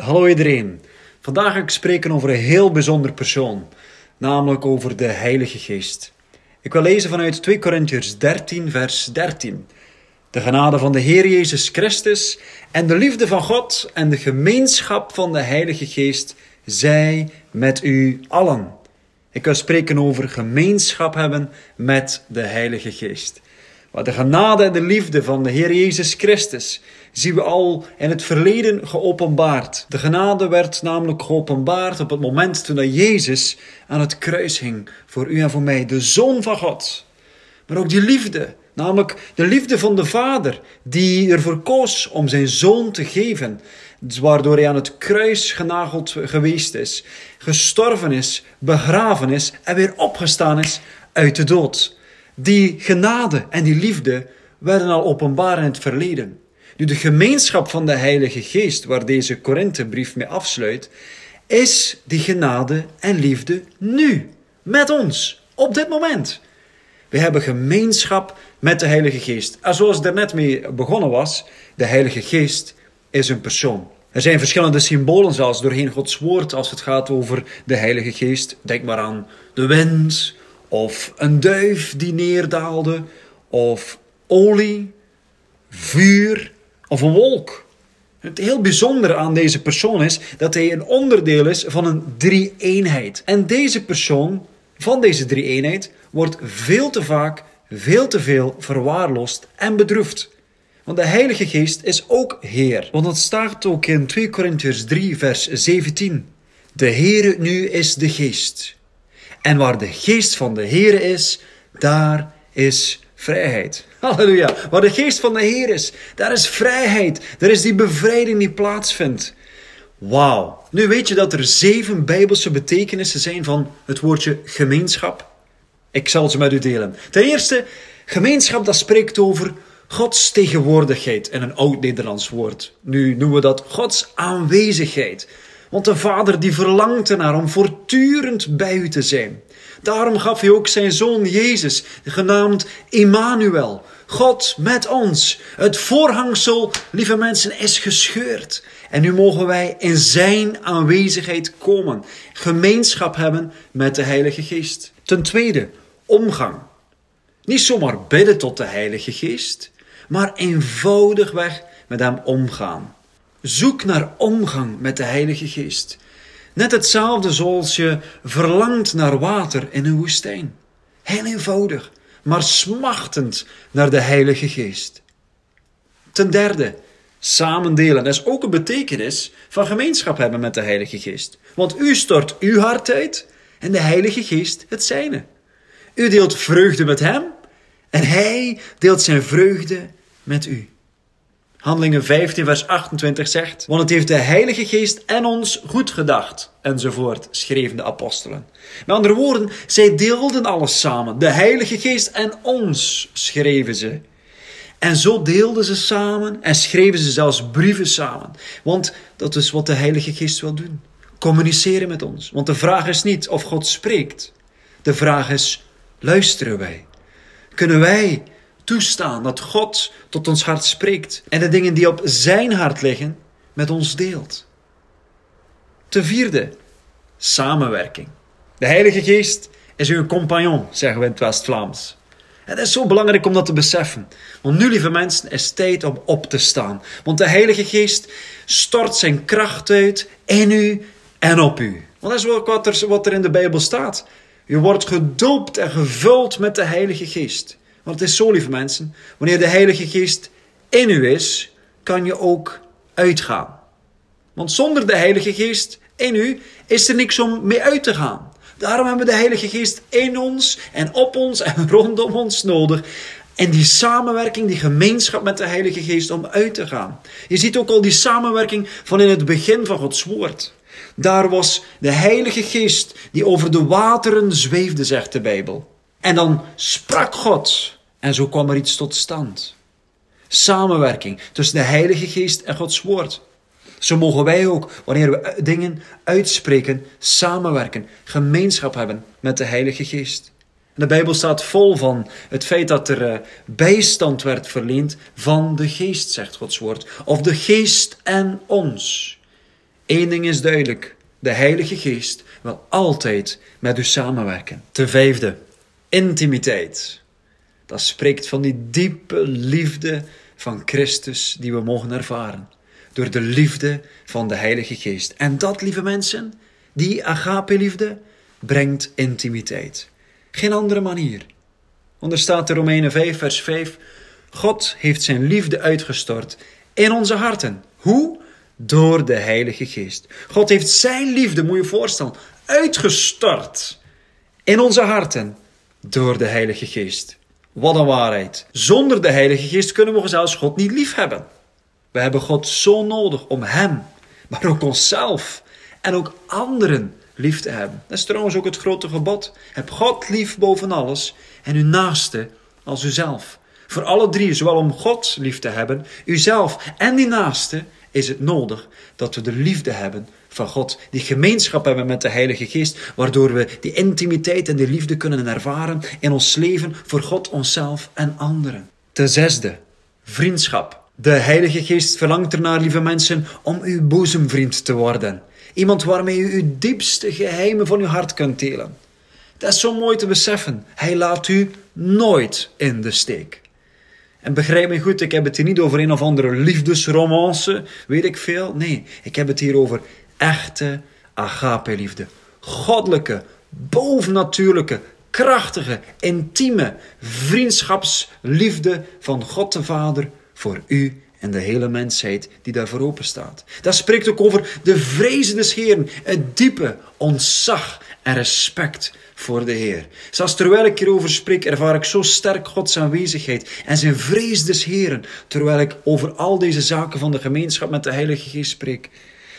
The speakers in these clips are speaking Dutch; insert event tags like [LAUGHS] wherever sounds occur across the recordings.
Hallo iedereen. Vandaag ga ik spreken over een heel bijzonder persoon, namelijk over de Heilige Geest. Ik wil lezen vanuit 2 Korintiërs 13, vers 13. De genade van de Heer Jezus Christus en de liefde van God en de gemeenschap van de Heilige Geest zij met u allen. Ik wil spreken over gemeenschap hebben met de Heilige Geest. Maar de genade en de liefde van de Heer Jezus Christus zien we al in het verleden geopenbaard. De genade werd namelijk geopenbaard op het moment toen Jezus aan het kruis hing voor u en voor mij, de Zoon van God. Maar ook die liefde, namelijk de liefde van de Vader, die ervoor koos om zijn Zoon te geven, waardoor hij aan het kruis genageld geweest is, gestorven is, begraven is en weer opgestaan is uit de dood. Die genade en die liefde werden al openbaar in het verleden. Nu, de gemeenschap van de Heilige Geest, waar deze Korinthebrief mee afsluit, is die genade en liefde nu, met ons, op dit moment. We hebben gemeenschap met de Heilige Geest. En zoals ik net mee begonnen was, de Heilige Geest is een persoon. Er zijn verschillende symbolen zelfs doorheen Gods woord als het gaat over de Heilige Geest. Denk maar aan de wind, of een duif die neerdaalde, of olie, vuur of een wolk. Het heel bijzondere aan deze persoon is dat hij een onderdeel is van een drie-eenheid. En deze persoon van deze drie-eenheid wordt veel te vaak, veel te veel verwaarloosd en bedroefd. Want de Heilige Geest is ook Heer. Want dat staat ook in 2 Korintiërs 3, vers 17. De Heere nu is de Geest. En waar de geest van de Heer is, daar is vrijheid. [LAUGHS] Halleluja. Waar de geest van de Heer is, daar is vrijheid. Daar is die bevrijding die plaatsvindt. Wauw. Nu weet je dat er zeven bijbelse betekenissen zijn van het woordje gemeenschap. Ik zal ze met u delen. Ten eerste, gemeenschap dat spreekt over Gods tegenwoordigheid in een oud-Nederlands woord. Nu noemen we dat Gods aanwezigheid. Want de Vader die verlangt ernaar om voortdurend bij u te zijn. Daarom gaf hij ook zijn zoon Jezus, genaamd Immanuel. God met ons. Het voorhangsel, lieve mensen, is gescheurd. En nu mogen wij in zijn aanwezigheid komen. Gemeenschap hebben met de Heilige Geest. Ten tweede, omgang. Niet zomaar bidden tot de Heilige Geest, maar eenvoudigweg met hem omgaan. Zoek naar omgang met de Heilige Geest. Net hetzelfde zoals je verlangt naar water in een woestijn. Heel eenvoudig, maar smachtend naar de Heilige Geest. Ten derde, samen delen. Dat is ook een betekenis van gemeenschap hebben met de Heilige Geest. Want u stort uw hart uit en de Heilige Geest het zijne. U deelt vreugde met Hem en Hij deelt zijn vreugde met u. Handelingen 15, vers 28 zegt: Want het heeft de Heilige Geest en ons goed gedacht, enzovoort, schreven de apostelen. Met andere woorden, zij deelden alles samen. De Heilige Geest en ons, schreven ze. En zo deelden ze samen en schreven ze zelfs brieven samen. Want dat is wat de Heilige Geest wil doen: communiceren met ons. Want de vraag is niet of God spreekt, de vraag is: luisteren wij? Kunnen wij toestaan dat God tot ons hart spreekt en de dingen die op zijn hart liggen met ons deelt. Ten vierde, samenwerking. De Heilige Geest is uw compagnon, zeggen we in het West-Vlaams. Het is zo belangrijk om dat te beseffen. Want nu, lieve mensen, is tijd om op te staan. Want de Heilige Geest stort zijn kracht uit in u en op u. Want dat is ook wat er, wat er in de Bijbel staat. Je wordt gedoopt en gevuld met de Heilige Geest. Want het is zo, lieve mensen, wanneer de Heilige Geest in u is, kan je ook uitgaan. Want zonder de Heilige Geest in u is er niks om mee uit te gaan. Daarom hebben we de Heilige Geest in ons en op ons en [LAUGHS] rondom ons nodig. En die samenwerking, die gemeenschap met de Heilige Geest om uit te gaan. Je ziet ook al die samenwerking van in het begin van Gods Woord. Daar was de Heilige Geest die over de wateren zweefde, zegt de Bijbel. En dan sprak God. En zo kwam er iets tot stand. Samenwerking tussen de Heilige Geest en Gods Woord. Zo mogen wij ook, wanneer we dingen uitspreken, samenwerken, gemeenschap hebben met de Heilige Geest. de Bijbel staat vol van het feit dat er eh, bijstand werd verleend van de Geest, zegt Gods Woord. Of de Geest en ons. Eén ding is duidelijk. De Heilige Geest wil altijd met u samenwerken. Ten vijfde, intimiteit. Dat spreekt van die diepe liefde van Christus die we mogen ervaren. Door de liefde van de Heilige Geest. En dat, lieve mensen, die agape-liefde brengt intimiteit. Geen andere manier. Want staat in Romeinen 5, vers 5: God heeft zijn liefde uitgestort in onze harten. Hoe? Door de Heilige Geest. God heeft zijn liefde, moet je voorstellen, uitgestort in onze harten door de Heilige Geest. Wat een waarheid. Zonder de Heilige Geest kunnen we zelfs God niet lief hebben. We hebben God zo nodig om Hem, maar ook onszelf en ook anderen lief te hebben. Dat is trouwens ook het grote gebod. Heb God lief boven alles en uw naaste als uzelf. Voor alle drie, zowel om God lief te hebben, uzelf en die naaste, is het nodig dat we de liefde hebben van God, die gemeenschap hebben met de Heilige Geest, waardoor we die intimiteit en die liefde kunnen ervaren in ons leven voor God, onszelf en anderen. Ten zesde, vriendschap. De Heilige Geest verlangt ernaar, lieve mensen, om uw boezemvriend te worden. Iemand waarmee u uw diepste geheimen van uw hart kunt delen. Dat is zo mooi te beseffen. Hij laat u nooit in de steek. En begrijp me goed, ik heb het hier niet over een of andere liefdesromance, weet ik veel. Nee, ik heb het hier over echte agape-liefde. Goddelijke, bovennatuurlijke, krachtige, intieme vriendschapsliefde van God de Vader voor u en de hele mensheid die daarvoor open staat. Dat spreekt ook over de vrezen des Heeren, het diepe ontzag en respect voor de Heer. Zelfs terwijl ik hierover spreek, ervaar ik zo sterk Gods aanwezigheid en zijn vrees des Heeren, terwijl ik over al deze zaken van de gemeenschap met de Heilige Geest spreek,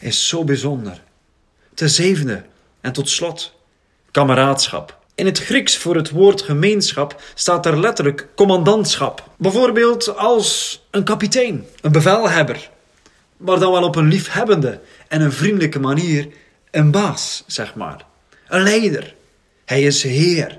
is zo bijzonder. Ten zevende en tot slot, kameraadschap. In het Grieks voor het woord gemeenschap staat er letterlijk commandantschap. Bijvoorbeeld als een kapitein, een bevelhebber, maar dan wel op een liefhebbende en een vriendelijke manier een baas, zeg maar. Een leider. Hij is Heer.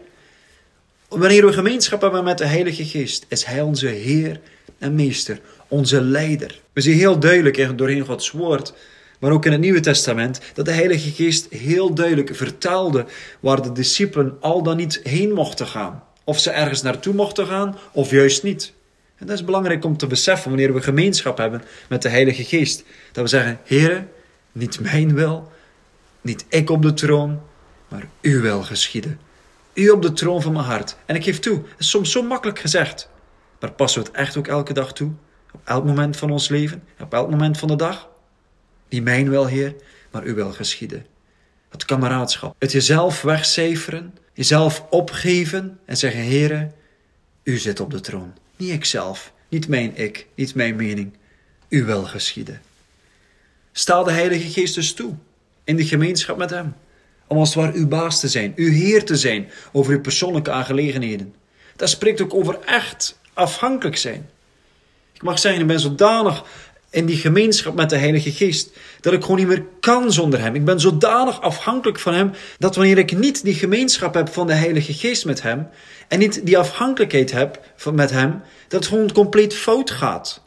Wanneer we gemeenschap hebben met de Heilige Geest, is Hij onze Heer en Meester, onze leider. We zien heel duidelijk doorheen Gods woord maar ook in het Nieuwe Testament, dat de Heilige Geest heel duidelijk vertelde waar de discipelen al dan niet heen mochten gaan. Of ze ergens naartoe mochten gaan, of juist niet. En dat is belangrijk om te beseffen wanneer we gemeenschap hebben met de Heilige Geest. Dat we zeggen, Heere, niet mijn wil, niet ik op de troon, maar uw wil geschieden. U op de troon van mijn hart. En ik geef toe, het is soms zo makkelijk gezegd. Maar passen we het echt ook elke dag toe? Op elk moment van ons leven? Op elk moment van de dag? Niet mijn wil, Heer, maar uw wil geschieden. Het kameraadschap. Het jezelf wegcijferen, jezelf opgeven en zeggen: Heere, u zit op de troon. Niet ikzelf, niet mijn ik, niet mijn mening. U wil geschieden. Sta de Heilige Geest dus toe in de gemeenschap met Hem. Om als het ware uw baas te zijn, uw Heer te zijn over uw persoonlijke aangelegenheden. Dat spreekt ook over echt afhankelijk zijn. Ik mag zeggen, ik ben zodanig in die gemeenschap met de Heilige Geest. Dat ik gewoon niet meer kan zonder Hem. Ik ben zodanig afhankelijk van Hem dat wanneer ik niet die gemeenschap heb van de Heilige Geest met Hem en niet die afhankelijkheid heb met Hem, dat het gewoon compleet fout gaat.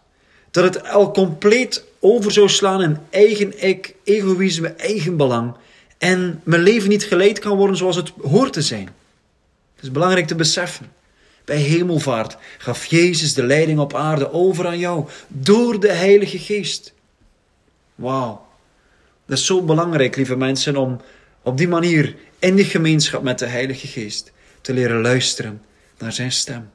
Dat het al compleet over zou slaan in eigen ik, egoïsme, eigen belang en mijn leven niet geleid kan worden zoals het hoort te zijn. Het is belangrijk te beseffen. Bij hemelvaart gaf Jezus de leiding op aarde over aan jou door de Heilige Geest. Wauw. Dat is zo belangrijk, lieve mensen, om op die manier in die gemeenschap met de Heilige Geest te leren luisteren naar zijn stem.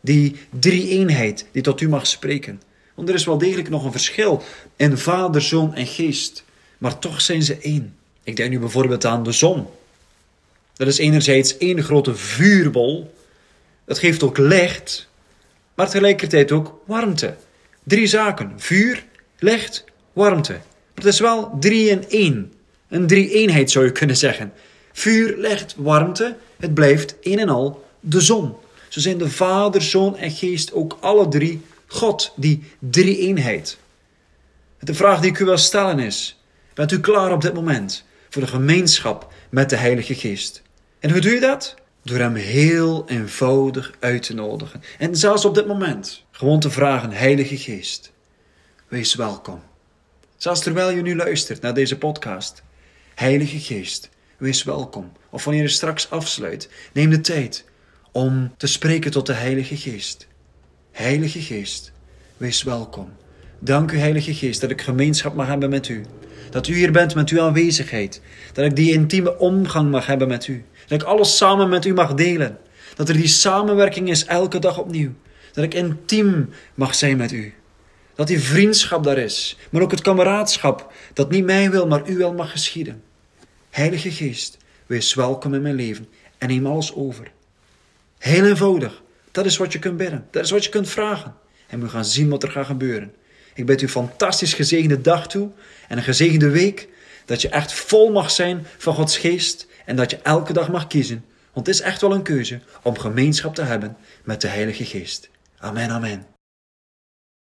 Die drie eenheid die tot u mag spreken. Want er is wel degelijk nog een verschil in Vader, Zoon en Geest. Maar toch zijn ze één. Ik denk nu bijvoorbeeld aan de zon. Dat is enerzijds één grote vuurbol het geeft ook licht, maar tegelijkertijd ook warmte. Drie zaken: vuur, licht, warmte. Het is wel drie in één. Een drie-eenheid zou je kunnen zeggen. Vuur, licht, warmte. Het blijft een en al de zon. Zo zijn de Vader, Zoon en Geest ook alle drie God, die drie-eenheid. De vraag die ik u wil stellen is: bent u klaar op dit moment voor de gemeenschap met de Heilige Geest? En hoe doe je dat? Door hem heel eenvoudig uit te nodigen. En zelfs op dit moment gewoon te vragen: Heilige Geest, wees welkom. Zelfs terwijl je nu luistert naar deze podcast. Heilige Geest, wees welkom. Of wanneer je straks afsluit, neem de tijd om te spreken tot de Heilige Geest. Heilige Geest, wees welkom. Dank u, Heilige Geest, dat ik gemeenschap mag hebben met u. Dat u hier bent met uw aanwezigheid. Dat ik die intieme omgang mag hebben met u. Dat ik alles samen met u mag delen. Dat er die samenwerking is elke dag opnieuw. Dat ik intiem mag zijn met u. Dat die vriendschap daar is. Maar ook het kameraadschap. Dat niet mij wil, maar u wil mag geschieden. Heilige Geest, wees welkom in mijn leven en neem alles over. Heel eenvoudig. Dat is wat je kunt bidden. Dat is wat je kunt vragen. En we gaan zien wat er gaat gebeuren. Ik bid u een fantastisch gezegende dag toe en een gezegende week. Dat je echt vol mag zijn van Gods geest en dat je elke dag mag kiezen. Want het is echt wel een keuze om gemeenschap te hebben met de Heilige Geest. Amen, amen.